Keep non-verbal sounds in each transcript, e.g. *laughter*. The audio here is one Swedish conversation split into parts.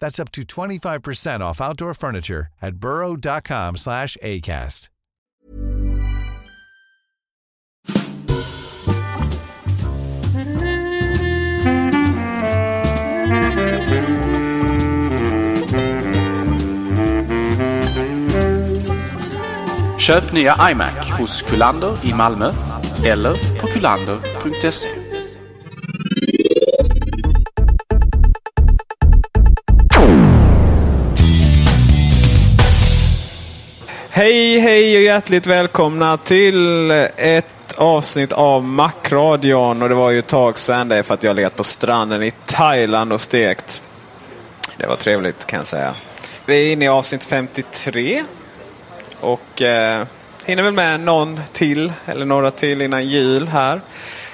That's up to 25% off outdoor furniture at burrow.com slash ACAST. Köp nya iMac hos Kullander i Malmö eller på kullander.se. Hej, hej och hjärtligt välkomna till ett avsnitt av Macradion. Och det var ju ett tag sedan det är för att jag legat på stranden i Thailand och stekt. Det var trevligt kan jag säga. Vi är inne i avsnitt 53. Och eh, hinner väl med någon till, eller några till innan jul här.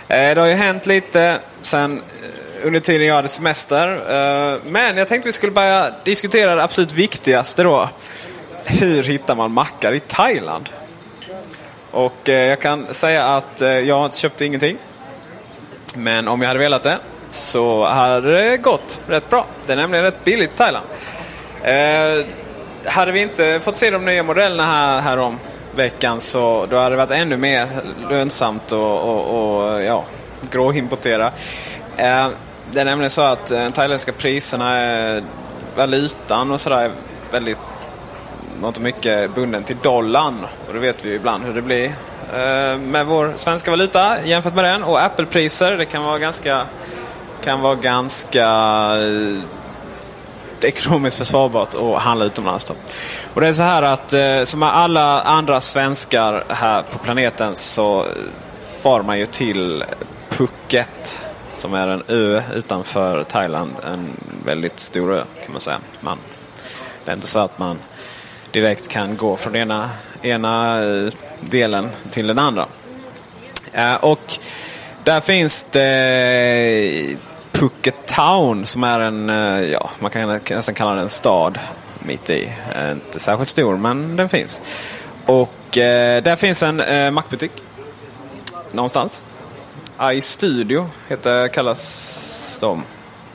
Eh, det har ju hänt lite sen eh, under tiden jag hade semester. Eh, men jag tänkte vi skulle börja diskutera det absolut viktigaste då. Hur hittar man mackar i Thailand? Och eh, jag kan säga att eh, jag köpte ingenting. Men om jag hade velat det så hade det gått rätt bra. Det är nämligen rätt billigt i Thailand. Eh, hade vi inte fått se de nya modellerna här, här om veckan så då hade det varit ännu mer lönsamt och, och, och ja, gråimportera. Eh, det är nämligen så att eh, de thailändska priserna, är, eh, valutan och sådär är väldigt Ehm, något mycket bunden till dollarn. Och det vet vi ju ibland hur det blir ehm, med vår svenska valuta jämfört med den. Och Apple-priser, det kan vara ganska, kan vara ganska eh, ekonomiskt försvarbart att handla utomlands. Då. Och det är så här att eh, som med alla andra svenskar här på planeten så far man ju till Phuket som är en ö utanför Thailand. En väldigt stor ö kan man säga. Man, det är inte så att man direkt kan gå från ena, ena eh, delen till den andra. Eh, och där finns det Phuket Town som är en, eh, ja, man kan nästan kalla den en stad mitt i. Inte särskilt stor, men den finns. Och eh, där finns en eh, Mac-butik. Någonstans. iStudio heter, kallas de.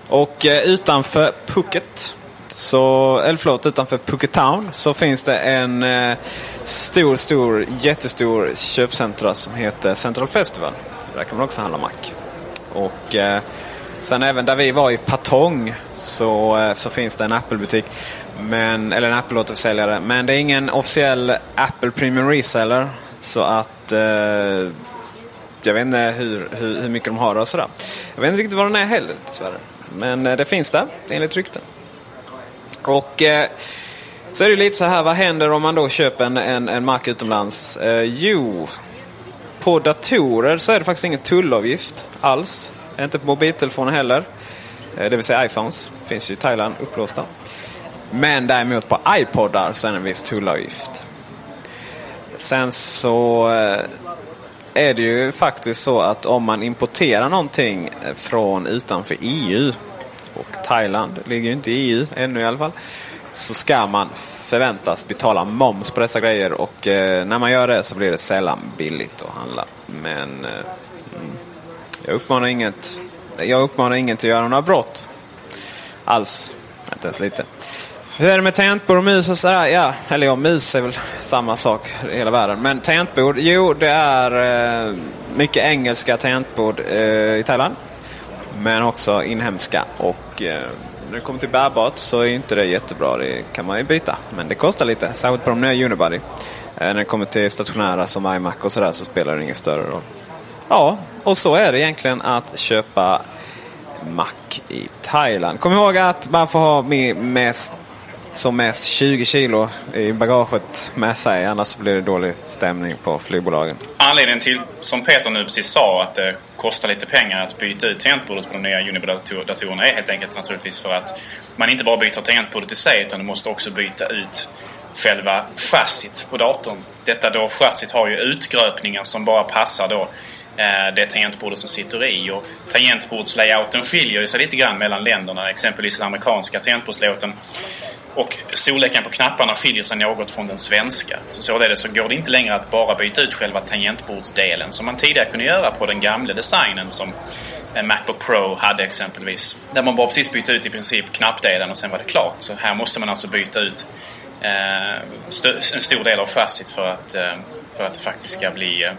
Och eh, utanför Phuket, så, eller förlåt, utanför Pucketown så finns det en eh, stor, stor, jättestor köpcentra som heter Central Festival. Där kan man också handla mack. Och eh, Sen även där vi var i Patong så, eh, så finns det en Apple-butik. Men, eller en Apple-återförsäljare. Men det är ingen officiell Apple Premium Reseller. Så att... Eh, jag vet inte hur, hur, hur, mycket de har och sådär. Jag vet inte riktigt vad den är heller tyvärr. Men eh, det finns där enligt rykten. Och eh, så är det lite så här, vad händer om man då köper en, en, en mark utomlands? Eh, jo, på datorer så är det faktiskt ingen tullavgift alls. Inte på mobiltelefoner heller. Eh, det vill säga iPhones. Finns ju i Thailand upplåsta. Men däremot på iPodar så är det en viss tullavgift. Sen så eh, är det ju faktiskt så att om man importerar någonting eh, från utanför EU Thailand ligger ju inte i EU ännu i alla fall. så ska man förväntas betala moms på dessa grejer och eh, när man gör det så blir det sällan billigt att handla. Men eh, mm, jag uppmanar inget jag uppmanar ingen till att göra några brott. Alls. Inte ens lite. Hur är det med tangentbord och mus och sådär? Ja, eller ja, mus är väl samma sak i hela världen. Men tangentbord, jo det är eh, mycket engelska tangentbord eh, i Thailand. Men också inhemska. Och eh, när det kommer till bärbart så är inte det jättebra. Det kan man ju byta. Men det kostar lite. Särskilt på de nya Unibody. Eh, när det kommer till stationära som iMac och sådär så spelar det ingen större roll. Ja, och så är det egentligen att köpa Mac i Thailand. Kom ihåg att man får ha med mest, som mest 20 kilo i bagaget med sig. Annars blir det dålig stämning på flygbolagen. Anledningen till, som Peter nu precis sa, att det kostar lite pengar att byta ut tangentbordet på de nya Unibody-datorerna är helt enkelt naturligtvis för att man inte bara byter tangentbordet i sig utan du måste också byta ut själva chassit på datorn. Detta då chassit har ju utgröpningar som bara passar då Eh, det tangentbordet som sitter i. Och tangentbordslayouten skiljer sig lite grann mellan länderna. Exempelvis den amerikanska tangentbordslayouten och storleken på knapparna skiljer sig något från den svenska. Så således så går det inte längre att bara byta ut själva tangentbordsdelen som man tidigare kunde göra på den gamla designen som eh, Macbook Pro hade exempelvis. Där man bara precis bytte ut i princip knappdelen och sen var det klart. Så här måste man alltså byta ut eh, en stor del av chassit för att, eh, för att det faktiskt ska bli eh,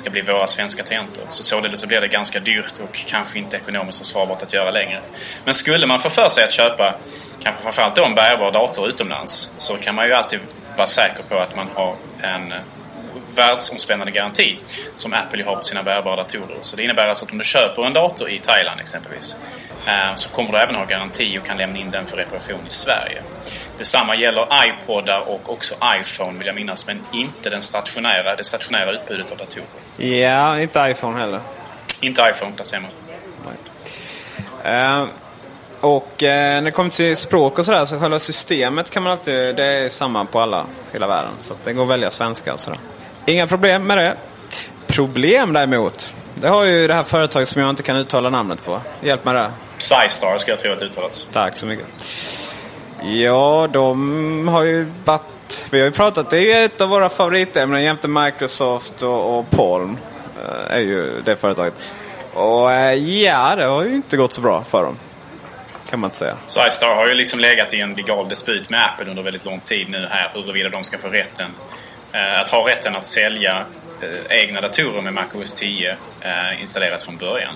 ska bli våra svenska tangenter. Så således så blir det ganska dyrt och kanske inte ekonomiskt försvarbart att göra längre. Men skulle man få för sig att köpa kanske framförallt då en bärbar dator utomlands så kan man ju alltid vara säker på att man har en världsomspännande garanti som Apple har på sina bärbara datorer. Så det innebär alltså att om du köper en dator i Thailand exempelvis så kommer du även ha garanti och kan lämna in den för reparation i Sverige. Detsamma gäller iPodar och också iPhone vill jag minnas, men inte den stationära, det stationära utbudet av datorer. Ja, inte iPhone heller. Inte iPhone, där ser man. Uh, och uh, när det kommer till språk och sådär, så själva systemet kan man alltid, det är samma på alla, hela världen. Så det går att välja svenska och sådär. Inga problem med det. Problem däremot, det har ju det här företaget som jag inte kan uttala namnet på. Hjälp mig där. Psystar ska jag tro att det uttalas. Tack så mycket. Ja, de har ju varit... Vi har ju pratat, det är ett av våra favoritämnen jämte Microsoft och, och Palm. Eh, är ju det företaget. Och eh, ja, det har ju inte gått så bra för dem. Kan man inte säga. SiStar har ju liksom legat i en legal disput med Apple under väldigt lång tid nu här huruvida de ska få rätten eh, att ha rätten att sälja egna datorer med MacOS 10 installerat från början.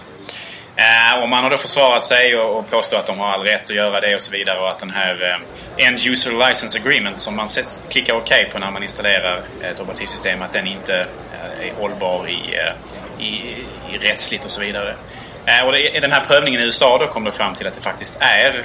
Eh, och man har då försvarat sig och, och påstår att de har all rätt att göra det och så vidare och att den här eh, End User License Agreement som man ses, klickar OK på när man installerar ett operativsystem att den inte eh, är hållbar i, eh, i, i rättsligt och så vidare. Eh, och det, den här prövningen i USA då kom det fram till att det faktiskt är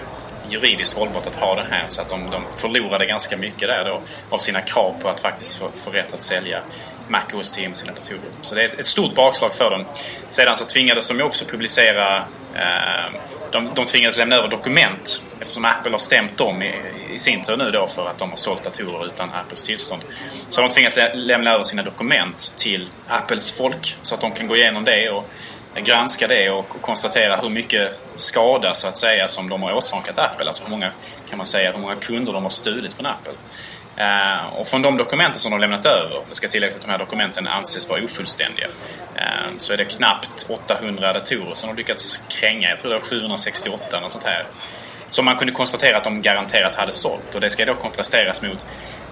juridiskt hållbart att ha det här så att de, de förlorade ganska mycket där då av sina krav på att faktiskt få, få rätt att sälja Mac OS 10 med sina datorer. Så det är ett, ett stort bakslag för dem. Sedan så tvingades de ju också publicera eh, de, de tvingades lämna över dokument eftersom Apple har stämt dem i, i sin tur nu då för att de har sålt datorer utan Apples tillstånd. Så har de tvingats lämna över sina dokument till Apples folk så att de kan gå igenom det och granska det och, och konstatera hur mycket skada så att säga som de har åsamkat Apple. Alltså hur många, kan man säga, hur många kunder de har stulit från Apple. Eh, och från de dokumenten som de lämnat över, det ska tilläggas att de här dokumenten anses vara ofullständiga, eh, så är det knappt 800 datorer som de lyckats kränga. Jag tror det var 768 eller sånt här. Som man kunde konstatera att de garanterat hade sålt. Och det ska då kontrasteras mot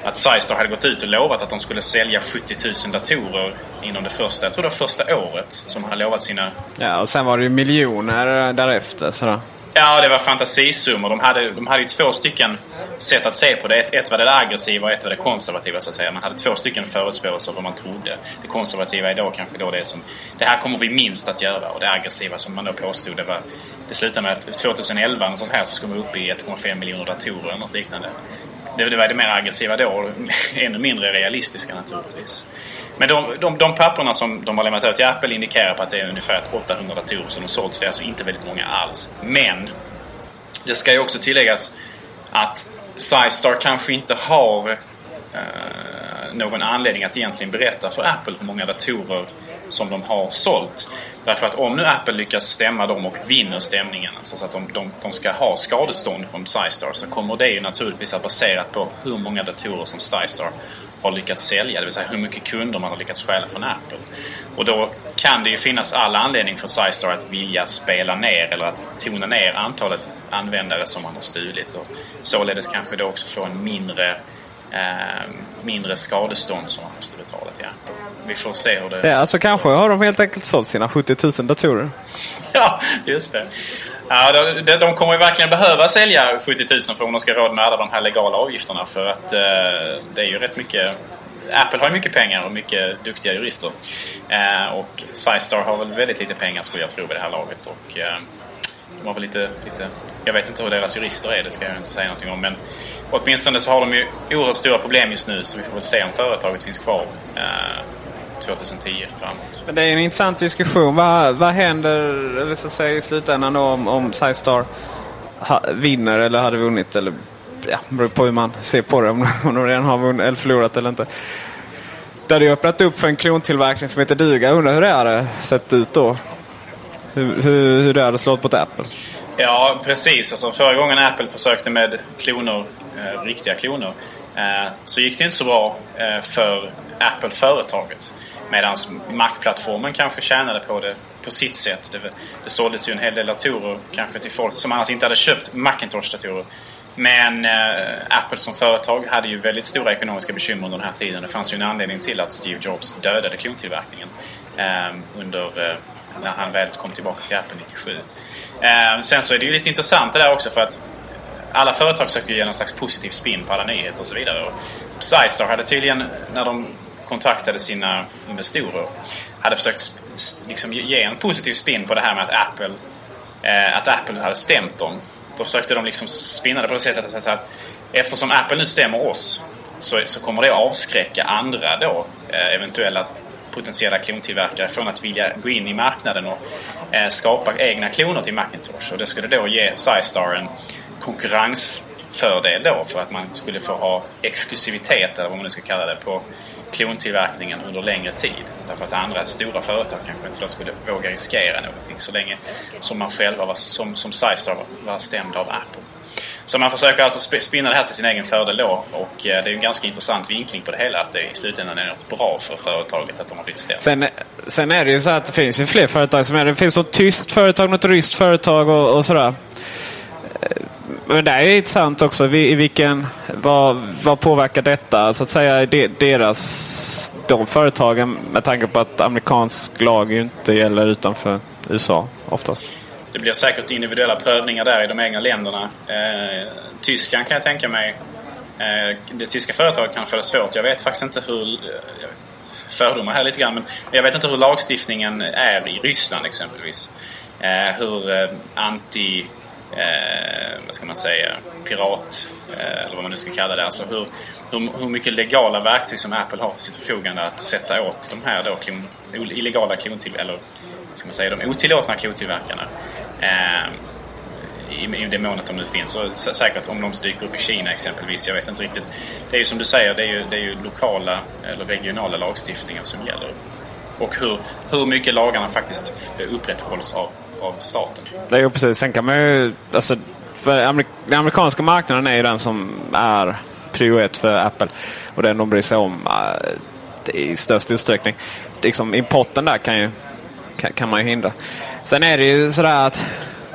att Systar hade gått ut och lovat att de skulle sälja 70 000 datorer inom det första, jag tror det var första året som de hade lovat sina... Ja, och sen var det ju miljoner eh, därefter. Sådär. Ja, det var fantasisummor. De hade, de hade ju två stycken sätt att se på det. Ett, ett var det aggressiva och ett var det konservativa så att säga. Man hade två stycken förutspåelser vad man trodde. Det konservativa idag kanske då det som... Det här kommer vi minst att göra. Och det aggressiva som man då påstod det var... Det slutade med att 2011 och sånt här så skulle man upp i 1,5 miljoner datorer eller något liknande. Det, det var det mer aggressiva då. *laughs* Ännu mindre realistiska naturligtvis. Men de, de, de papperna som de har lämnat ut till Apple indikerar på att det är ungefär 800 datorer som har sålts. Det är alltså inte väldigt många alls. Men det ska ju också tilläggas att SiStar kanske inte har eh, någon anledning att egentligen berätta för Apple hur många datorer som de har sålt. Därför att om nu Apple lyckas stämma dem och vinner stämningen, alltså så att de, de, de ska ha skadestånd från SciStar, så kommer det ju naturligtvis att baserat på hur många datorer som SciStar har lyckats sälja, det vill säga hur mycket kunder man har lyckats stjäla från Apple. Och då kan det ju finnas all anledning för SciStar att vilja spela ner eller att tona ner antalet användare som man har stulit och således kanske då också få en mindre eh, mindre skadestånd som man måste betala till Apple. Vi får se hur det... Ja, alltså kanske har de helt enkelt sålt sina 70 000 datorer. ja, just det. Ja, de, de kommer ju verkligen behöva sälja 70 000 för om de ska råd med alla de här legala avgifterna för att eh, det är ju rätt mycket Apple har ju mycket pengar och mycket duktiga jurister. Eh, och Sizestar har väl väldigt lite pengar skulle jag tro vid det här laget. Och, eh, de har väl lite, lite... Jag vet inte hur deras jurister är, det ska jag inte säga någonting om. Men åtminstone så har de ju oerhört stora problem just nu så vi får väl se om företaget finns kvar eh, 2010 framåt. Men det är en intressant diskussion. Vad, vad händer eller så säga, i slutändan då, om, om ha, vinner eller hade vunnit? Eller, ja, beror på hur man ser på det. Om, *laughs* om de redan har vunnit eller förlorat eller inte. Det hade ju öppnat upp för en klontillverkning som heter duga. Jag undrar hur det hade sett ut då? Hur, hur, hur det hade slått mot Apple? Ja, precis. Alltså, förra gången Apple försökte med kloner, eh, riktiga kloner, eh, så gick det inte så bra eh, för Apple-företaget. Medan Mac-plattformen kanske tjänade på det på sitt sätt. Det, det såldes ju en hel del datorer kanske till folk som annars inte hade köpt Macintosh-datorer. Men eh, Apple som företag hade ju väldigt stora ekonomiska bekymmer under den här tiden. Det fanns ju en anledning till att Steve Jobs dödade klontillverkningen eh, under, eh, när han väl kom tillbaka till Apple 97. Eh, sen så är det ju lite intressant det där också för att alla företag försöker ge någon slags positiv spin på alla nyheter och så vidare. Och hade tydligen, när de kontaktade sina investorer, hade försökt liksom ge en positiv spin på det här med att Apple, eh, att Apple hade stämt dem. Då försökte de liksom spinna det på det sättet att säga att eftersom Apple nu stämmer oss så, så kommer det avskräcka andra då, eh, eventuella potentiella klontillverkare från att vilja gå in i marknaden och eh, skapa egna kloner till Macintosh. Och det skulle då ge SciStar en konkurrensfördel då för att man skulle få ha exklusivitet, eller vad man nu ska kalla det, på klontillverkningen under längre tid. Därför att andra stora företag kanske inte då skulle våga riskera någonting så länge som man själva var, som, som Sizestar var stämd av Apple. Så man försöker alltså spinna det här till sin egen fördel då och eh, det är en ganska intressant vinkling på det hela att det i slutändan är något bra för företaget att de har blivit stämda. Sen, sen är det ju så att det finns ju fler företag som är det. finns något tyskt företag, något ryskt företag och, och sådär. Eh, men det är ju intressant också. I vilken, vad, vad påverkar detta? Så att säga deras, de företagen med tanke på att amerikansk lag ju inte gäller utanför USA oftast. Det blir säkert individuella prövningar där i de egna länderna. Eh, Tyskland kan jag tänka mig. Eh, det tyska företaget kan få det svårt. Jag vet faktiskt inte hur... Eh, fördomar här lite grann. Men jag vet inte hur lagstiftningen är i Ryssland exempelvis. Eh, hur eh, anti eh, vad ska man säga, pirat, eh, eller vad man nu ska kalla det. Alltså hur, hur, hur, mycket legala verktyg som Apple har till sitt förfogande att sätta åt de här då klon, illegala klontillverkarna, eller vad ska man säga, de otillåtna klontillverkarna. Eh, i, i det mån att de nu finns. Och säkert om de dyker upp i Kina exempelvis. Jag vet inte riktigt. Det är ju som du säger, det är ju, det är ju lokala eller regionala lagstiftningar som gäller. Och hur, hur mycket lagarna faktiskt upprätthålls av av staten. Det är precis. Sen kan man ju... Alltså, för amerik den amerikanska marknaden är ju den som är prio ett för Apple. Och den de bryr sig om äh, i störst utsträckning. Liksom, importen där kan, ju, kan, kan man ju hindra. Sen är det ju sådär att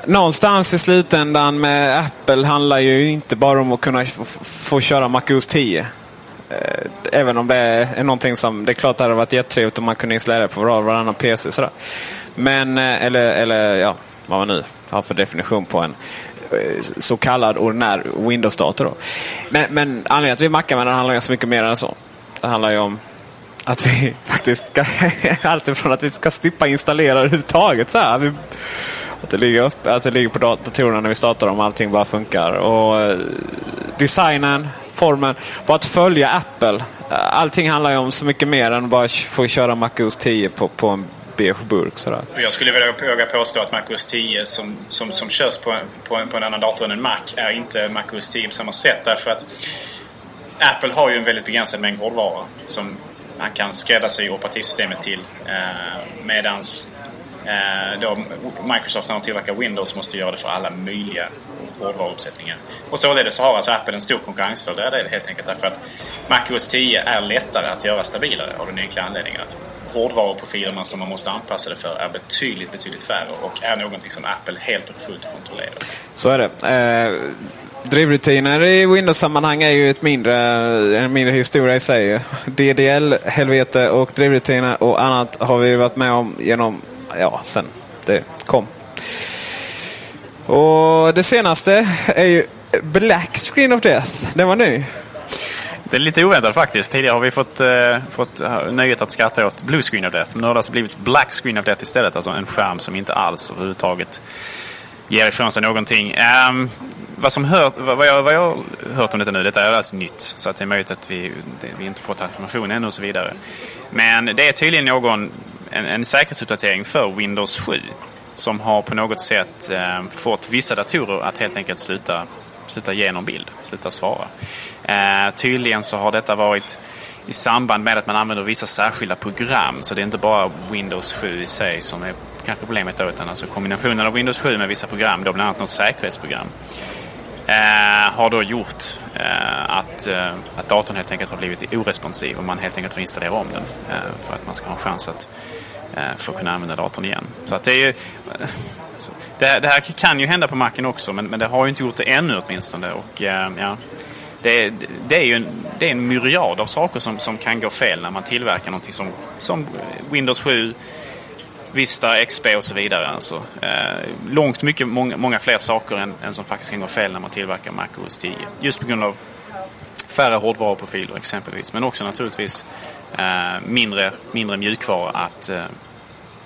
någonstans i slutändan med Apple handlar ju inte bara om att kunna få köra MacOS 10. Eh, även om det är någonting som, det är klart det hade varit jättetrevligt om man kunde installera det på var varannan PC. Sådär. Men, eh, eller, eller ja, vad man nu har för definition på en eh, så kallad ordinär Windows-dator. Men, men anledningen till att vi mackar med den handlar ju så mycket mer än så. Det handlar ju om att vi *laughs* faktiskt ska, *laughs* alltifrån att vi ska slippa installera överhuvudtaget. Så här. Vi, att, det ligger upp, att det ligger på datorerna när vi startar dem allting bara funkar. Och designen, plattformen bara att följa Apple. Eh, allting handlar ju om så mycket mer än bara få köra MacOS 10 på, på en beige burk. Sådär. Jag skulle vilja våga påstå att MacOS 10 som, som, som körs på, på, en, på en annan dator än en Mac är inte MacOS 10 på samma sätt. Därför att Apple har ju en väldigt begränsad mängd hårdvara som man kan skräddarsy operativsystemet till. Eh, medans eh, då Microsoft när de tillverkar Windows måste göra det för alla möjliga hårdvaruuppsättningar. Och således har alltså Apple en stor konkurrensfördel helt enkelt därför att MacOS 10 är lättare att göra stabilare av den enkla anledningen att hårdvaruprofilerna som man måste anpassa det för är betydligt, betydligt färre och är någonting som Apple helt och fullt kontrollerar. Så är det. Eh, drivrutiner i Windows-sammanhang är ju ett mindre, en mindre historia i sig. DDL-helvete och drivrutiner och annat har vi varit med om genom, ja, sen det kom. Och det senaste är ju Black Screen of Death. Den var ny. Det är lite oväntat faktiskt. Tidigare har vi fått, eh, fått eh, nöjet att skratta åt Blue Screen of Death. Men nu har det alltså blivit Black Screen of Death istället. Alltså en skärm som inte alls överhuvudtaget ger ifrån sig någonting. Um, vad, som hör, vad, jag, vad jag har hört om detta nu, detta är alltså nytt. Så att det är möjligt att vi, vi inte fått information ännu och så vidare. Men det är tydligen någon, en, en säkerhetsuppdatering för Windows 7 som har på något sätt eh, fått vissa datorer att helt enkelt sluta, sluta ge någon bild, sluta svara. Eh, tydligen så har detta varit i samband med att man använder vissa särskilda program. Så det är inte bara Windows 7 i sig som är kanske problemet då, utan alltså kombinationen av Windows 7 med vissa program, då bland annat något säkerhetsprogram, eh, har då gjort eh, att, eh, att datorn helt enkelt har blivit oresponsiv och man helt enkelt får installera om den eh, för att man ska ha en chans att Eh, för att kunna använda datorn igen. Så att det, är ju, eh, alltså, det, det, här kan ju hända på Macen också men, men det har ju inte gjort det ännu åtminstone. Och, eh, ja, det, det, är ju en, det är en myriad av saker som, som kan gå fel när man tillverkar någonting som, som Windows 7, Vista, XP och så vidare. Alltså, eh, långt mycket, många, många fler saker än, än, som faktiskt kan gå fel när man tillverkar Mac OS 10. Just på grund av färre hårdvaruprofiler exempelvis. Men också naturligtvis mindre, mindre mjukvara att, eh,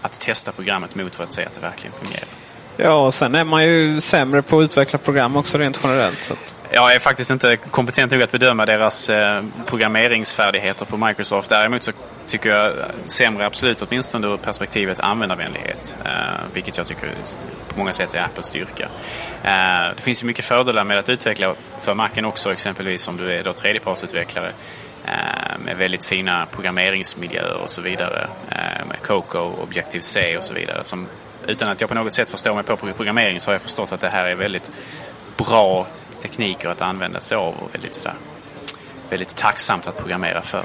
att testa programmet mot för att se att det verkligen fungerar. Ja, och sen är man ju sämre på att utveckla program också rent generellt. Så att... Jag är faktiskt inte kompetent nog att bedöma deras eh, programmeringsfärdigheter på Microsoft. Däremot så tycker jag sämre absolut, åtminstone ur perspektivet användarvänlighet. Eh, vilket jag tycker på många sätt är Apples styrka. Eh, det finns ju mycket fördelar med att utveckla för Macen också, exempelvis om du är då tredjepartsutvecklare. Eh, med väldigt fina programmeringsmiljöer och så vidare. Eh, med Coco, Objective-C och så vidare. Som, utan att jag på något sätt förstår mig på programmering så har jag förstått att det här är väldigt bra tekniker att använda sig av och väldigt, sådär, väldigt tacksamt att programmera för.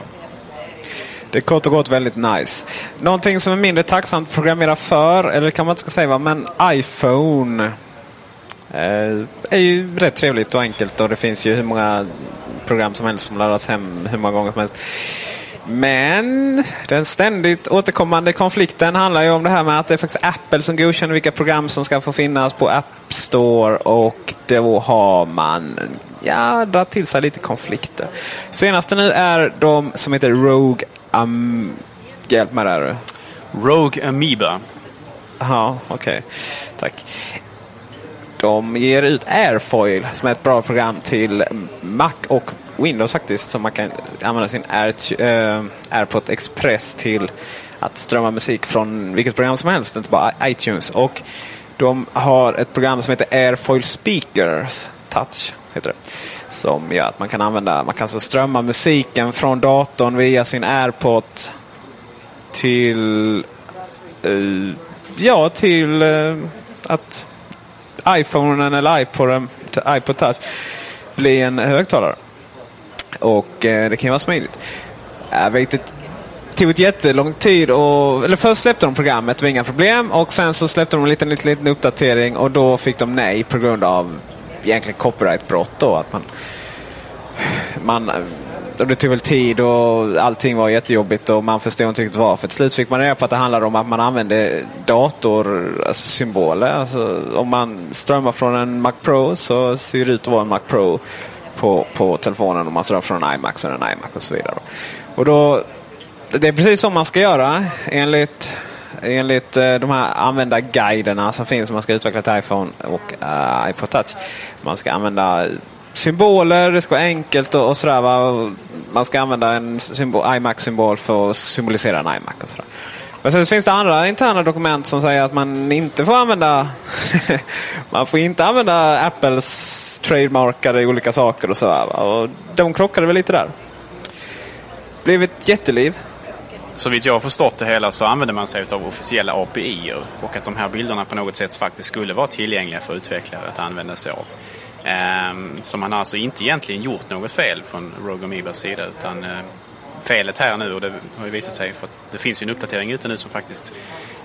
Det är kort och gott väldigt nice. Någonting som är mindre tacksamt att programmera för, eller kan man inte säga, men iPhone. Eh, är ju rätt trevligt och enkelt och det finns ju hur många program som helst som laddas hem hur många gånger som helst. Men den ständigt återkommande konflikten handlar ju om det här med att det är faktiskt Apple som godkänner vilka program som ska få finnas på App Store och då har man ja, dragit till sig lite konflikter. Senaste nu är de som heter Rogue um, Hjälp mig där. Rogue Amoeba. Ja, okej. Okay. Tack. De ger ut Airfoil som är ett bra program till Mac och Windows faktiskt. Som man kan använda sin Air, äh, eh, AirPod Express till att strömma musik från vilket program som helst, inte bara iTunes. Och de har ett program som heter Airfoil Speakers Touch. Heter det. Som gör att man kan använda, man kan alltså strömma musiken från datorn via sin AirPod till, uh, ja till uh, att iPhonen eller iPoden, iPod Touch bli en högtalare. Och eh, det kan ju vara smidigt. Jag vet inte, det tog ett jättelång tid och, eller först släppte de programmet, det var inga problem. Och sen så släppte de en liten, liten, liten uppdatering och då fick de nej på grund av egentligen copyrightbrott då. Att man, man och det tog väl tid och allting var jättejobbigt och man förstod inte riktigt varför. Till slut fick man reda på att det handlade om att man använde datorsymboler. Alltså, alltså, om man strömmar från en Mac Pro så ser det ut att vara en Mac Pro på, på telefonen. Om man strömmar från en iMac så är det en iMac och så vidare. Och då, det är precis som man ska göra enligt enligt eh, de här användarguiderna som finns om man ska utveckla till iPhone och uh, iPod Touch. Man ska använda symboler, det ska vara enkelt och, och sådär. Va? Man ska använda en iMac-symbol för att symbolisera en iMac och sådär. Men sen finns det andra interna dokument som säger att man inte får använda *laughs* man får inte använda Apples trademarkade olika saker och sådär. Och de krockade väl lite där. Blev ett jätteliv. så vitt jag har förstått det hela så använder man sig av officiella API och att de här bilderna på något sätt faktiskt skulle vara tillgängliga för utvecklare att använda sig av. Så man har alltså inte egentligen gjort något fel från Rogue Amoebas sida utan eh, felet här nu och det har ju visat sig för att det finns ju en uppdatering ute nu som faktiskt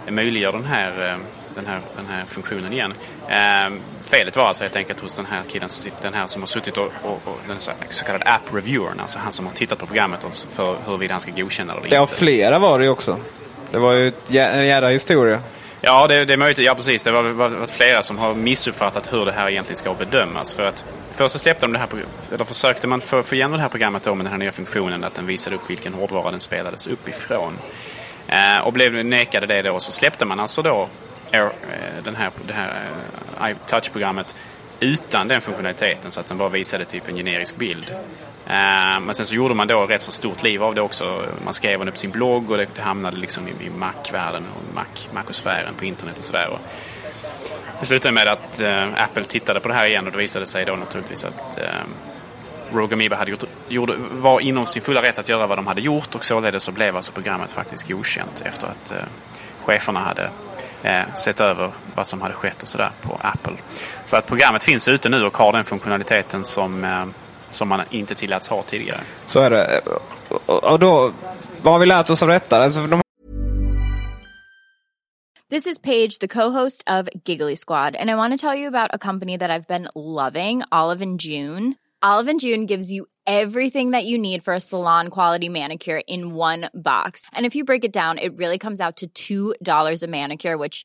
möjliggör den här, eh, den här, den här funktionen igen. Ehm, felet var alltså helt enkelt hos den här killen, den här som har suttit och, och, och den så kallade app-reviewern, alltså han som har tittat på programmet för huruvida han ska godkänna det eller inte. Ja, flera var det ju också. Det var ju en jädra historia. Ja, det, det, är möjligt. Ja, precis. Det har varit flera som har missuppfattat hur det här egentligen ska bedömas. För att först så släppte de det här, eller försökte man få, få igenom det här programmet då med den här nya funktionen att den visade upp vilken hårdvara den spelades uppifrån. Eh, och blev nekade det då, så släppte man alltså då Air, eh, den här, det här eh, iTouch-programmet utan den funktionaliteten så att den bara visade typ en generisk bild. Eh, men sen så gjorde man då rätt så stort liv av det också. Man skrev upp sin blogg och det, hamnade liksom i, Mac-världen och Mac, Macosfären på internet och sådär. Det slutade med att eh, Apple tittade på det här igen och det visade sig då naturligtvis att eh, Roger Amoeba hade gjort, gjorde, var inom sin fulla rätt att göra vad de hade gjort och således så blev alltså programmet faktiskt godkänt efter att eh, cheferna hade eh, sett över vad som hade skett och sådär på Apple. Så att programmet finns ute nu och har den funktionaliteten som, eh, som man inte tilläts ha tidigare. Så är det. Och då, vad har vi lärt oss av detta? Alltså, de... This is Paige, the co-host of Giggly Squad, and I want to tell you about a company that I've been loving, Olive and June. Olive and June gives you everything that you need for a salon quality manicure in one box. And if you break it down, it really comes out to $2 a manicure, which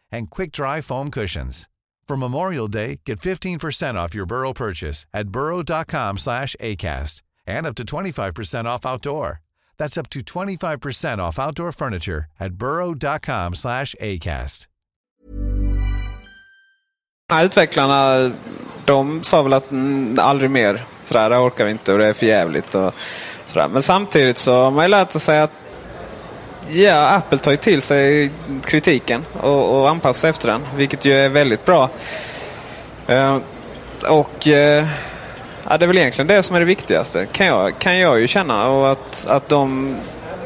and quick-dry foam cushions. For Memorial Day, get 15% off your Burrow purchase at burrow.com slash ACAST and up to 25% off outdoor. That's up to 25% off outdoor furniture at burrow.com slash ACAST. Utvecklarna, de sa väl att mm, aldrig mer. Sådär, det orkar vi inte och det är för jävligt och sådär. Men samtidigt så har man ju lärt sig att Ja, Apple tar ju till sig kritiken och, och anpassar sig efter den, vilket ju är väldigt bra. Eh, och eh, ja, det är väl egentligen det som är det viktigaste, kan jag, kan jag ju känna. Och att, att de,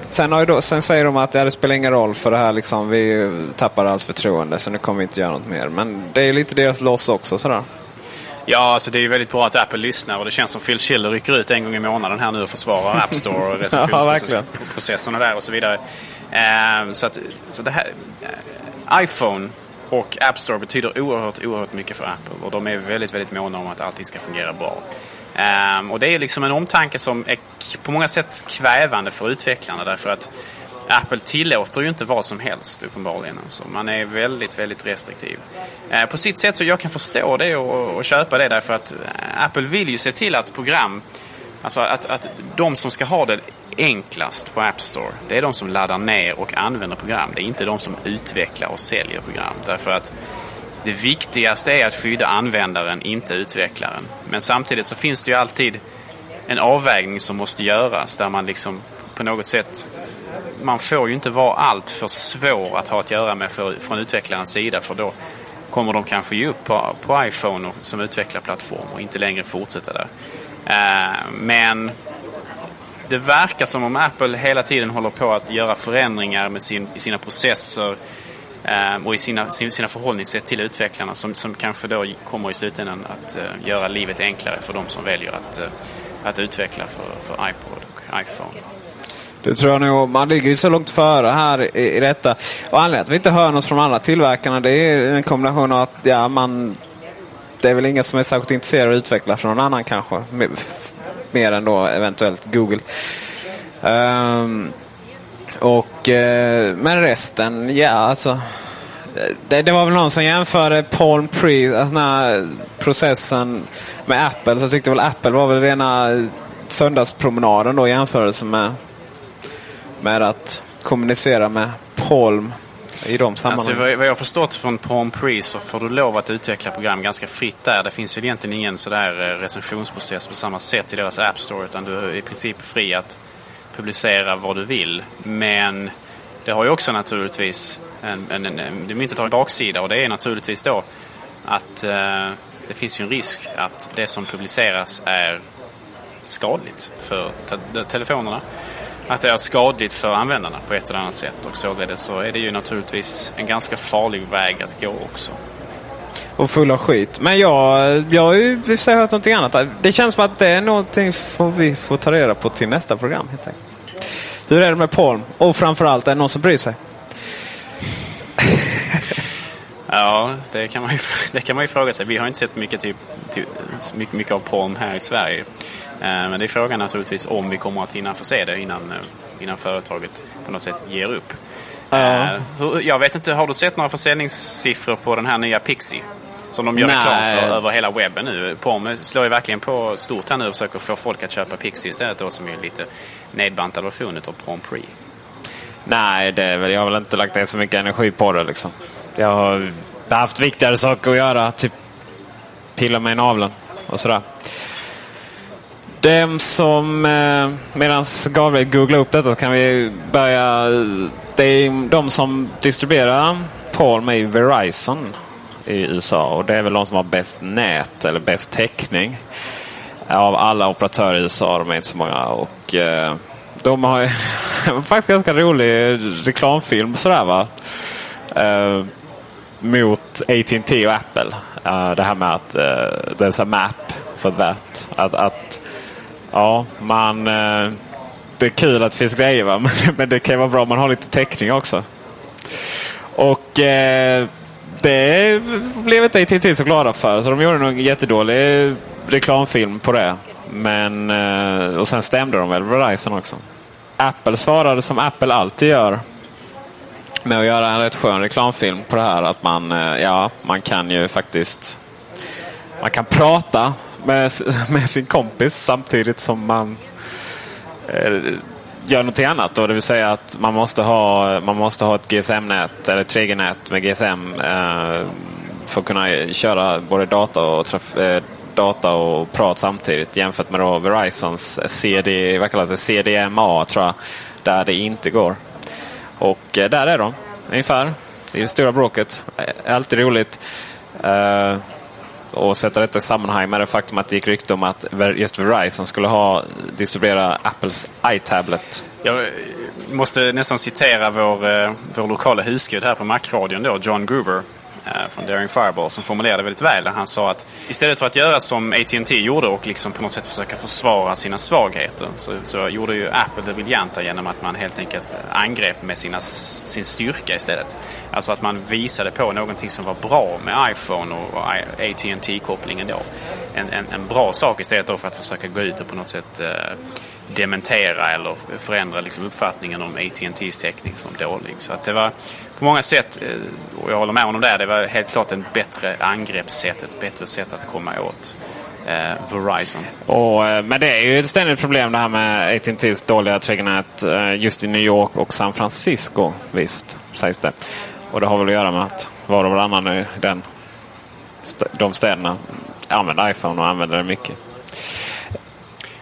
sen, har då, sen säger de att ja, det spelar ingen roll för det här, liksom, vi tappar allt förtroende så nu kommer vi inte göra något mer. Men det är lite deras loss också. Sådär. Ja, alltså det är ju väldigt bra att Apple lyssnar och det känns som Phil Schiller rycker ut en gång i månaden här nu och försvarar App *laughs* Store och recensionsprocesserna där och så vidare. Eh, så att, så det här, eh, iPhone och App Store betyder oerhört, oerhört mycket för Apple och de är väldigt, väldigt måna om att allting ska fungera bra. Um, och det är liksom en omtanke som är på många sätt kvävande för utvecklarna därför att Apple tillåter ju inte vad som helst uppenbarligen. Alltså. Man är väldigt, väldigt restriktiv. Eh, på sitt sätt så jag kan förstå det och, och köpa det därför att eh, Apple vill ju se till att program, alltså att, att de som ska ha det enklast på App Store, det är de som laddar ner och använder program. Det är inte de som utvecklar och säljer program. Därför att det viktigaste är att skydda användaren, inte utvecklaren. Men samtidigt så finns det ju alltid en avvägning som måste göras där man liksom på något sätt man får ju inte vara allt för svår att ha att göra med för, från utvecklarens sida för då kommer de kanske ge upp på, på iPhone som utvecklarplattform och inte längre fortsätta där. Uh, men det verkar som om Apple hela tiden håller på att göra förändringar med sin, i sina processer Ehm, och i sina, sina förhållningssätt till utvecklarna som, som kanske då kommer i slutändan att uh, göra livet enklare för de som väljer att, uh, att utveckla för, för iPod och iPhone. Det tror jag nog. Man ligger ju så långt före här i, i detta. Och anledningen att vi inte hör något från andra tillverkarna det är en kombination av att ja, man, det är väl ingen som är särskilt intresserad av att utveckla för någon annan kanske. Mer än då eventuellt Google. Um, och, eh, men resten, ja alltså. Det, det, var väl någon som jämförde Palm Pre, alltså den här processen med Apple. Så tyckte väl Apple var väl rena söndagspromenaden då i jämförelse med, med att kommunicera med Palm i de sammanhangen. Alltså, vad jag förstått från Palm Pre så får du lov att utveckla program ganska fritt där. Det finns väl egentligen ingen sådär eh, recensionsprocess på samma sätt i deras App Store utan du är i princip fri att publicera vad du vill. Men det har ju också naturligtvis en, en, en, en, det myntet har en baksida och det är naturligtvis då att eh, det finns ju en risk att det som publiceras är skadligt för te telefonerna. Att det är skadligt för användarna på ett eller annat sätt och således så är det ju naturligtvis en ganska farlig väg att gå också. Och full av skit. Men jag, jag har ju i sig hört någonting annat. Det känns som att det är någonting får vi får ta reda på till nästa program helt enkelt. Hur är det med Palm? Och framförallt, är det någon som bryr sig? *laughs* ja, det kan, man ju, *laughs* det kan man ju fråga sig. Vi har inte sett mycket, till, till, mycket, mycket av Palm här i Sverige. Eh, men det är frågan naturligtvis om vi kommer att hinna få se det innan, eh, innan företaget på något sätt ger upp. Ja. Uh, jag vet inte, har du sett några försäljningssiffror på den här nya Pixie? Som de gör reklam för över hela webben nu. Pom slår ju verkligen på stort här nu och försöker få folk att köpa Pixie istället då som är lite nedbantad version av Prom Pre. Nej, det är väl, jag har väl inte lagt ner så mycket energi på det liksom. Jag har haft viktigare saker att göra. Typ pilla mig i naveln och sådär. Dem som, eh, medan Gabriel googlar upp detta kan vi börja. Det är de som distribuerar Palm är Verizon i USA och det är väl de som har bäst nät eller bäst täckning. Av alla operatörer i USA, de är inte så många. Och eh, de har ju *laughs* faktiskt ganska rolig reklamfilm sådär va. Eh, mot AT&T och Apple. Uh, det här med att uh, there's a map for that. Att, att ja, man... Eh, det är kul att det finns grejer va? *laughs* Men, men det kan vara bra om man har lite täckning också. Och eh, det blev inte ITT så glada för. Så de gjorde nog en jättedålig reklamfilm på det. Men, eh, och sen stämde de väl Verizon också. Apple svarade som Apple alltid gör med att göra en rätt skön reklamfilm på det här. Att man, ja, man kan ju faktiskt man kan prata med, med sin kompis samtidigt som man eh, gör någonting annat. Då, det vill säga att man måste ha, man måste ha ett GSM-nät eller 3G-nät med GSM eh, för att kunna köra både data och, traf, eh, data och prat samtidigt jämfört med då Verizons CD, vad kallas det? CDMA tror jag, där det inte går. Och eh, där är de ungefär. Det är det stora bråket. Alltid roligt. Uh, och sätta detta i sammanhang med det faktum att det gick rykte om att just Verizon skulle ha distribuera Apples iTablet. Jag eh, måste nästan citera vår, eh, vår lokala husgud här på Macradion då, John Gruber. Eh, från Daring Fireball som formulerade väldigt väl. Han sa att istället för att göra som AT&T gjorde och liksom på något sätt försöka försvara sina svagheter så, så gjorde ju Apple det briljanta genom att man helt enkelt eh, angrep med sina, sin styrka istället. Alltså att man visade på någonting som var bra med iPhone och, och AT&T kopplingen då. En, en, en, bra sak istället då för att försöka gå ut och på något sätt eh, dementera eller förändra liksom uppfattningen om AT&T's täckning som dålig. Så att det var på många sätt, eh, och jag håller med honom där, det var helt klart ett bättre angreppssätt, ett bättre sätt att komma åt eh, Verizon. Och, eh, men det är ju ett ständigt problem det här med AT&T's dåliga 3G-nät eh, just i New York och San Francisco, visst, sägs det. Och det har väl att göra med att var och varannan i den, de städerna använder iPhone och använder det mycket.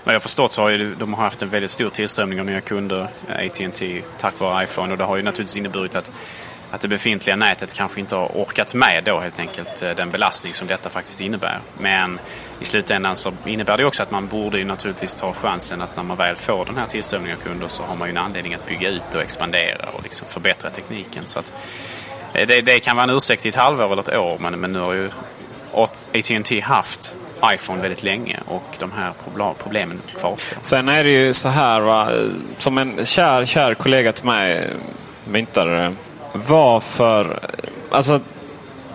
Vad jag har förstått så har ju, de haft en väldigt stor tillströmning av nya kunder, AT&T tack vare iPhone. Och det har ju naturligtvis inneburit att, att det befintliga nätet kanske inte har orkat med då helt enkelt eh, den belastning som detta faktiskt innebär. Men i slutändan så innebär det också att man borde ju naturligtvis ta chansen att när man väl får den här tillströmningen av kunder så har man ju en anledning att bygga ut och expandera och liksom förbättra tekniken. Så att, eh, det, det kan vara en ursäkt i ett halvår eller ett år men, men nu har ju AT&T haft iPhone väldigt länge och de här problemen kvarstår. Sen är det ju så här, va? som en kär, kär kollega till mig myntade varför... Alltså,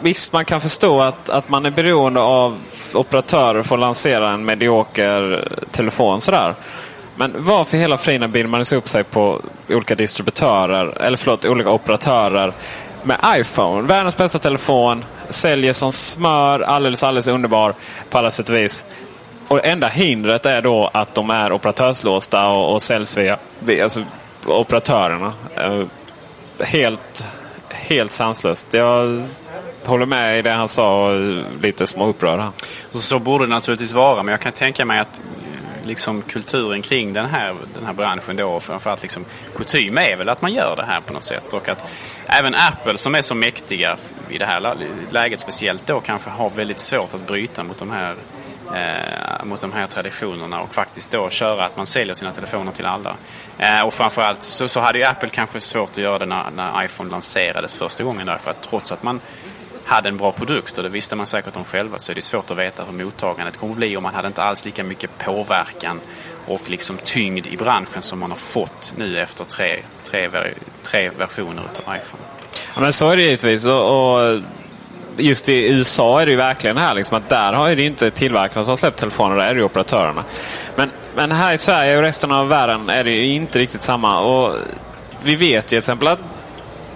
visst, man kan förstå att, att man är beroende av operatörer för att lansera en medioker telefon sådär. Men varför hela friden binder man upp sig på olika distributörer, eller förlåt, olika operatörer med iPhone? Världens bästa telefon, säljer som smör, alldeles, alldeles underbar på alla sätt och vis. Och enda hindret är då att de är operatörslåsta och, och säljs via, via alltså, operatörerna. Eh, Helt, helt sanslöst. Jag håller med i det han sa och lite småupprörd. här. Så borde det naturligtvis vara, men jag kan tänka mig att liksom kulturen kring den här, den här branschen då och framförallt liksom kutym är väl att man gör det här på något sätt. Och att även Apple som är så mäktiga i det här läget speciellt då kanske har väldigt svårt att bryta mot de här eh, mot de här traditionerna och faktiskt då köra att man säljer sina telefoner till alla. Eh, och framförallt så, så hade ju Apple kanske svårt att göra det när, när iPhone lanserades första gången därför att trots att man hade en bra produkt och det visste man säkert om själva så är det svårt att veta hur mottagandet kommer att bli och man hade inte alls lika mycket påverkan och liksom tyngd i branschen som man har fått nu efter tre, tre, tre versioner av iPhone. Ja, men så är det givetvis. Och, och just i USA är det ju verkligen här liksom att där har det inte tillverkarna som har släppt telefoner, där är det ju operatörerna. Men, men här i Sverige och resten av världen är det ju inte riktigt samma. Och vi vet ju till exempel att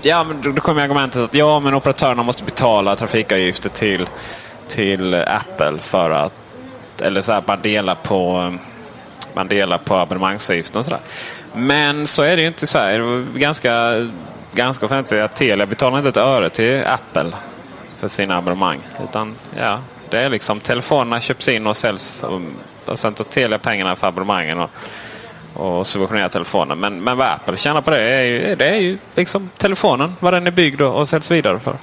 Ja, men då kommer argumentet att ja, men operatörerna måste betala trafikavgifter till, till Apple för att... Eller så här, man delar på, man delar på abonnemangsavgiften och sådär. Men så är det ju inte i Sverige. Det var ganska, ganska offentligt att Telia betalar inte ett öre till Apple för sina abonnemang. Utan ja, det är liksom telefonerna köps in och säljs och, och sen tar Telia pengarna för abonnemangen. Och, och subventionerar telefonen. Men, men vad Apple tjänar på det är ju, det är ju liksom telefonen, vad den är byggd och säljs vidare för.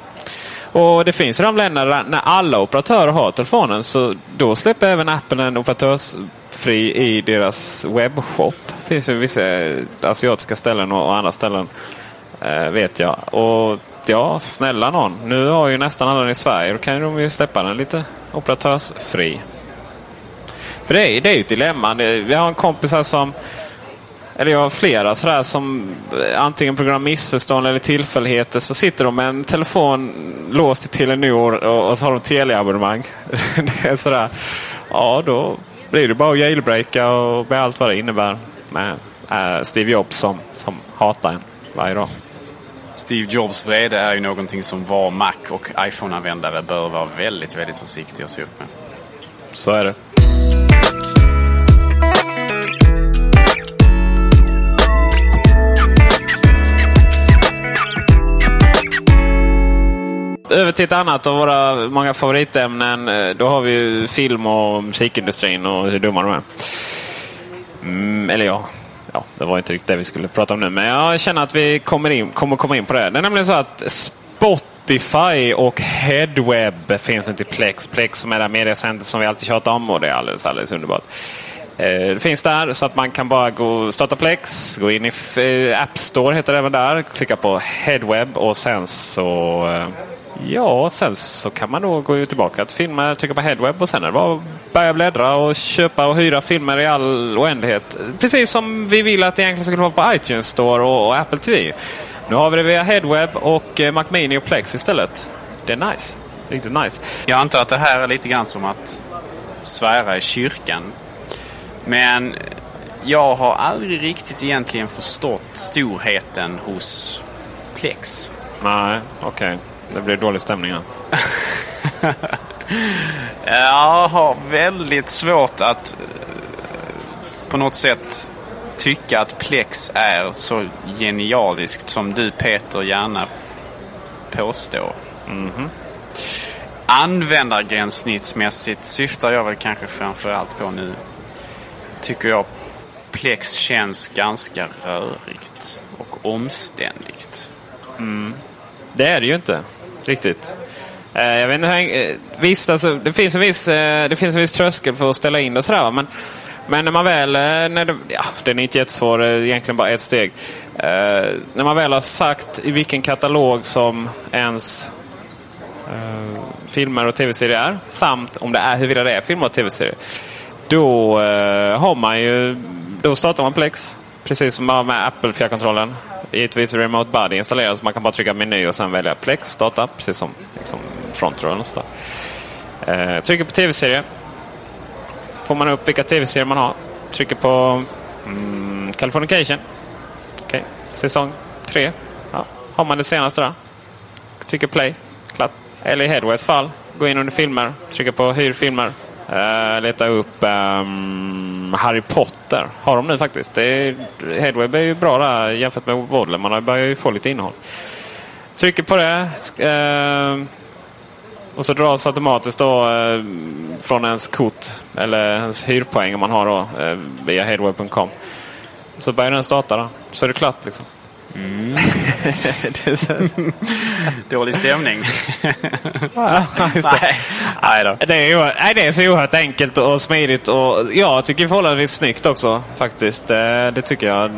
Och det finns ju de länder där när alla operatörer har telefonen så då släpper även Apple en operatörsfri i deras webbshop. Det finns ju vissa asiatiska ställen och andra ställen eh, vet jag. Och ja, snälla någon. Nu har ju nästan alla den i Sverige. Då kan de ju släppa den lite operatörsfri. För det är, det är ju ett dilemma. Vi har en kompis här som eller jag har flera sådär som eh, antingen på grund av missförstånd eller tillfälligheter så sitter de med en telefon låst till Telenor och, och så har de Telia-abonnemang. *laughs* det är sådär, ja då blir det bara att jailbreaka och med allt vad det innebär med eh, Steve Jobs som, som hatar en varje dag. Steve Jobs vrede är ju någonting som var Mac och iPhone-användare bör vara väldigt, väldigt försiktiga att se upp med. Så är det. över till ett annat av våra många favoritämnen. Då har vi ju film och musikindustrin och hur dumma de är. Mm, eller ja, ja, det var inte riktigt det vi skulle prata om nu. Men jag känner att vi kommer, in, kommer komma in på det. Det är nämligen så att Spotify och Headweb finns inte i Plex. Plex som är det mediacenter som vi alltid tjatar om och det är alldeles, alldeles underbart. Eh, det finns där så att man kan bara gå starta Plex, gå in i eh, App Store heter det även där, klicka på Headweb och sen så eh, Ja, sen så kan man då gå tillbaka till filmer, trycka på Headweb och sen är det bara börja bläddra och köpa och hyra filmer i all oändlighet. Precis som vi vill att det egentligen ska vara på iTunes Store och, och Apple TV. Nu har vi det via Headweb och eh, Mac Mini och Plex istället. Det är nice. Riktigt nice. Jag antar att det här är lite grann som att svära i kyrkan. Men jag har aldrig riktigt egentligen förstått storheten hos Plex. Nej, okej. Okay. Det blir dålig stämning här. *laughs* jag har väldigt svårt att på något sätt tycka att Plex är så genialiskt som du Peter gärna påstår. Mm -hmm. Användargränssnittsmässigt syftar jag väl kanske framförallt på nu. Tycker jag Plex känns ganska rörigt och omständligt. Mm. Det är det ju inte riktigt. Eh, jag vet inte, hur... Eh, visst, alltså, det, finns en viss, eh, det finns en viss tröskel för att ställa in och sådär. Men, men när man väl, när det, ja, den är inte jättesvår, egentligen bara ett steg. när man väl har sagt i vilken katalog som ens uh, filmer och tv-serier är, samt om det är huruvida det är filmer och tv-serier. Då uh, har man ju, då startar man Plex. Precis som med Apple fjärrkontrollen givetvis Remote Buddy installerad så man kan bara trycka meny och sen välja Plex data, precis som liksom Frontroll. Eh, trycker på tv-serier. Får man upp vilka tv-serier man har. Trycker på mm, Californication. Okay. Säsong 3. Ja. Har man det senaste där. Trycker play. Klart. Eller i Headways fall. Gå in under filmer. Trycka på hyr filmer. Uh, leta upp um, Harry Potter. Har de nu faktiskt. Det är, Headweb är ju bra där jämfört med Waddle. Man börjar ju få lite innehåll. Trycker på det. Uh, och så dras automatiskt då uh, från ens kort eller ens hyrpoäng om man har då eh, via headweb.com. Så börjar den starta då. Så är det klart liksom. Mm. *laughs* *laughs* Dålig stämning. nej. Nej, då. Det, är, nej, det är så oerhört enkelt och smidigt och jag tycker förhållandevis snyggt också faktiskt. Det, det, tycker jag.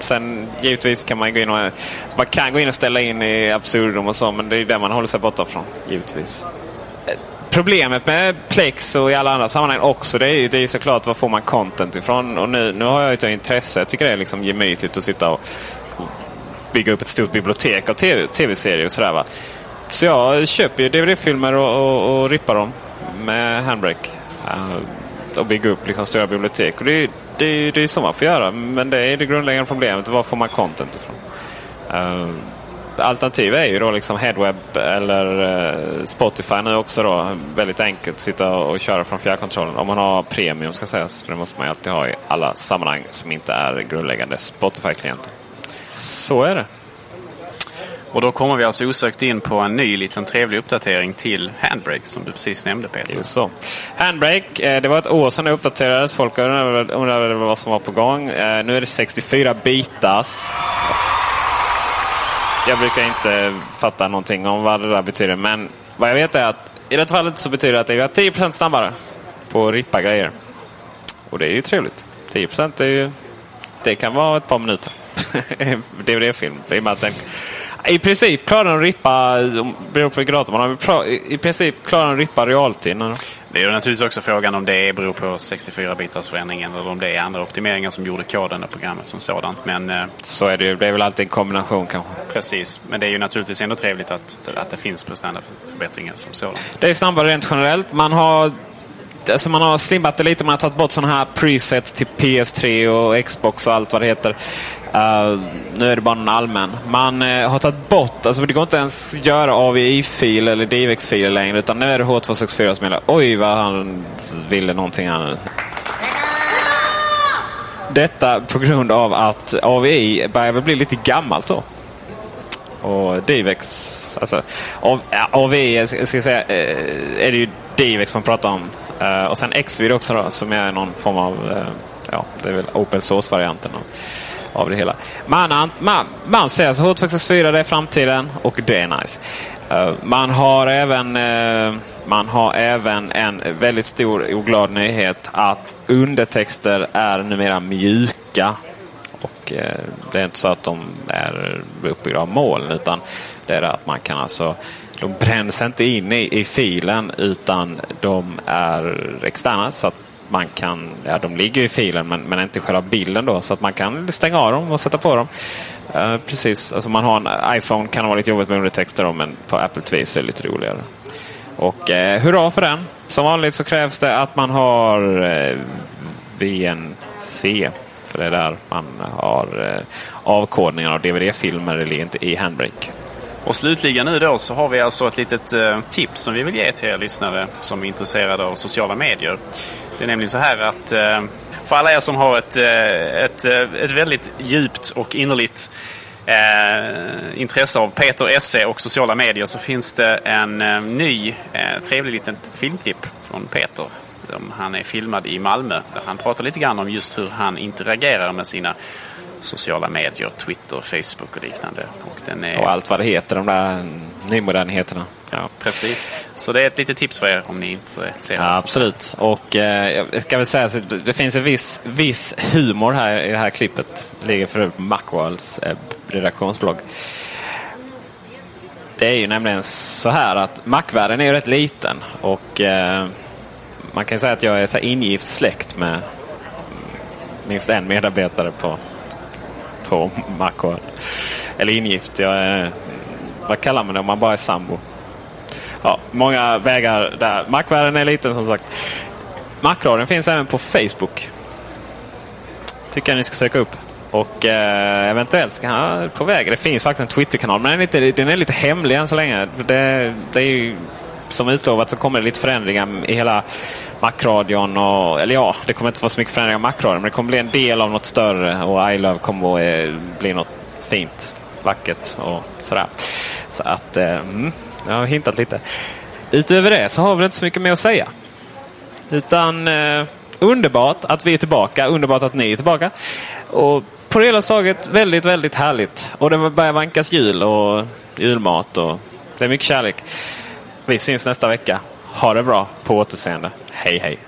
Sen givetvis kan man gå in och, man kan gå in och ställa in i absurdum och så men det är det man håller sig borta från givetvis. Problemet med Plex och i alla andra sammanhang också det är ju det är såklart var får man content ifrån. Och nu, nu har jag ett intresse. Jag tycker det är liksom gemytligt att sitta och bygga upp ett stort bibliotek av tv-serier TV och sådär va. Så jag köper ju DVD-filmer och, och, och, rippar dem med Handbrake. Uh, och bygger upp liksom stora bibliotek. Och det, det, det är så man får göra. Men det är det grundläggande problemet. Var får man content ifrån? Uh, alternativ är ju då liksom Headweb eller eh, Spotify nu också då. Väldigt enkelt sitta och köra från fjärrkontrollen. Om man har premium ska sägas. För det måste man ju alltid ha i alla sammanhang som inte är grundläggande Spotify-klienter. Så är det. Och då kommer vi alltså osökt in på en ny liten trevlig uppdatering till Handbrake som du precis nämnde Peter. Just så. Handbrake, eh, det var ett år sedan det uppdaterades. Folk undrade vad som var på gång. Eh, nu är det 64 bitars. Jag brukar inte fatta någonting om vad det där betyder. Men vad jag vet är att i det fallet så betyder det att det är 10% snabbare på att rippa grejer. Och det är ju trevligt. 10% är ju... Det kan vara ett par minuter. *laughs* DVD-film. I, den, I princip klarar den rippa, beror på vilken dator man har, i princip klarar den rippa realtid. Det är naturligtvis också frågan om det beror på 64-bitars förändringen eller om det är andra optimeringar som gjorde koden och programmet som sådant. Men, eh, så är det ju. Det är väl alltid en kombination kanske. Precis. Men det är ju naturligtvis ändå trevligt att, att det finns prestandaförbättringar som sådant. Det är snabbare rent generellt. Man har alltså man har slimmat det lite. Man har tagit bort sådana här presets till PS3 och Xbox och allt vad det heter. Uh, nu är det bara en allmän. Man uh, har tagit bort, alltså det går inte ens att göra AVI-fil eller DivX-filer längre. Utan nu är det H264 som gäller. Oj vad han ville någonting här nu. Detta på grund av att AVI börjar väl bli lite gammalt då. Och DivX, alltså AVI ska jag säga, uh, är det ju DivX man pratar om. och sen Xvid också då, som är någon form av, ja, det är väl open source-varianten av det hela. Man, man, man ser alltså H264 det är framtiden och det är nice. Eh, man har även eh, man har även en väldigt stor och glad nyhet att undertexter är numera mjuka. Och eh, Det är inte så att de är uppbyggda av moln utan det är att man kan alltså de bränns inte in i, i filen utan de är externa. så att man kan, ja, De ligger i filen men, men inte i själva bilden då. Så att man kan stänga av dem och sätta på dem. Uh, precis, alltså man har en iPhone kan det vara lite jobbigt med undertexter då, men på Apple TV så är det lite roligare. Och eh, hurra för den! Som vanligt så krävs det att man har eh, VNC. För det är där man har eh, avkodningar av DVD-filmer eller inte i Handbrake. Och slutligen nu då så har vi alltså ett litet eh, tips som vi vill ge till er lyssnare som är intresserade av sociala medier. Det är nämligen så här att eh, för alla er som har ett, eh, ett, eh, ett väldigt djupt och innerligt eh, intresse av Peter Esse och sociala medier så finns det en eh, ny eh, trevlig liten filmklipp från Peter. Han är filmad i Malmö där han pratar lite grann om just hur han interagerar med sina sociala medier, Twitter, Facebook och liknande. Och, är... och allt vad det heter, de där nymodernheterna. Ja. Precis. Så det är ett litet tips för er om ni inte ser ja, Absolut. Och eh, jag ska väl säga att det finns en viss, viss humor här i det här klippet. Det ligger för på Macworlds eh, redaktionsblogg. Det är ju nämligen så här att Macvärlden är ju rätt liten. Och eh, man kan säga att jag är så ingift släkt med minst en medarbetare på, på Macworld. Eller ingift. Jag är, vad kallar man det om man bara är sambo? ja, många vägar där. Macvärlden är liten som sagt. Macradion finns även på Facebook. Tycker jag ni ska söka upp. Och eh, eventuellt ska han på väg. Det finns faktiskt en Twitterkanal men den är lite, den är lite hemlig än så länge. Det, det är ju, som utlovat så kommer det lite förändringar i hela Macradion. Och, eller ja, det kommer inte vara så mycket förändringar av Macradion men det kommer bli en del av något större och iLove kommer att eh, bli något fint, vackert och sådär. Så att, eh, mm. Jag har hintat lite. Utöver det så har vi inte så mycket mer att säga. Utan eh, underbart att vi är tillbaka. Underbart att ni är tillbaka. Och på det hela taget väldigt, väldigt härligt. Och det börjar vankas jul och julmat och det är mycket kärlek. Vi syns nästa vecka. Ha det bra. På återseende. Hej, hej.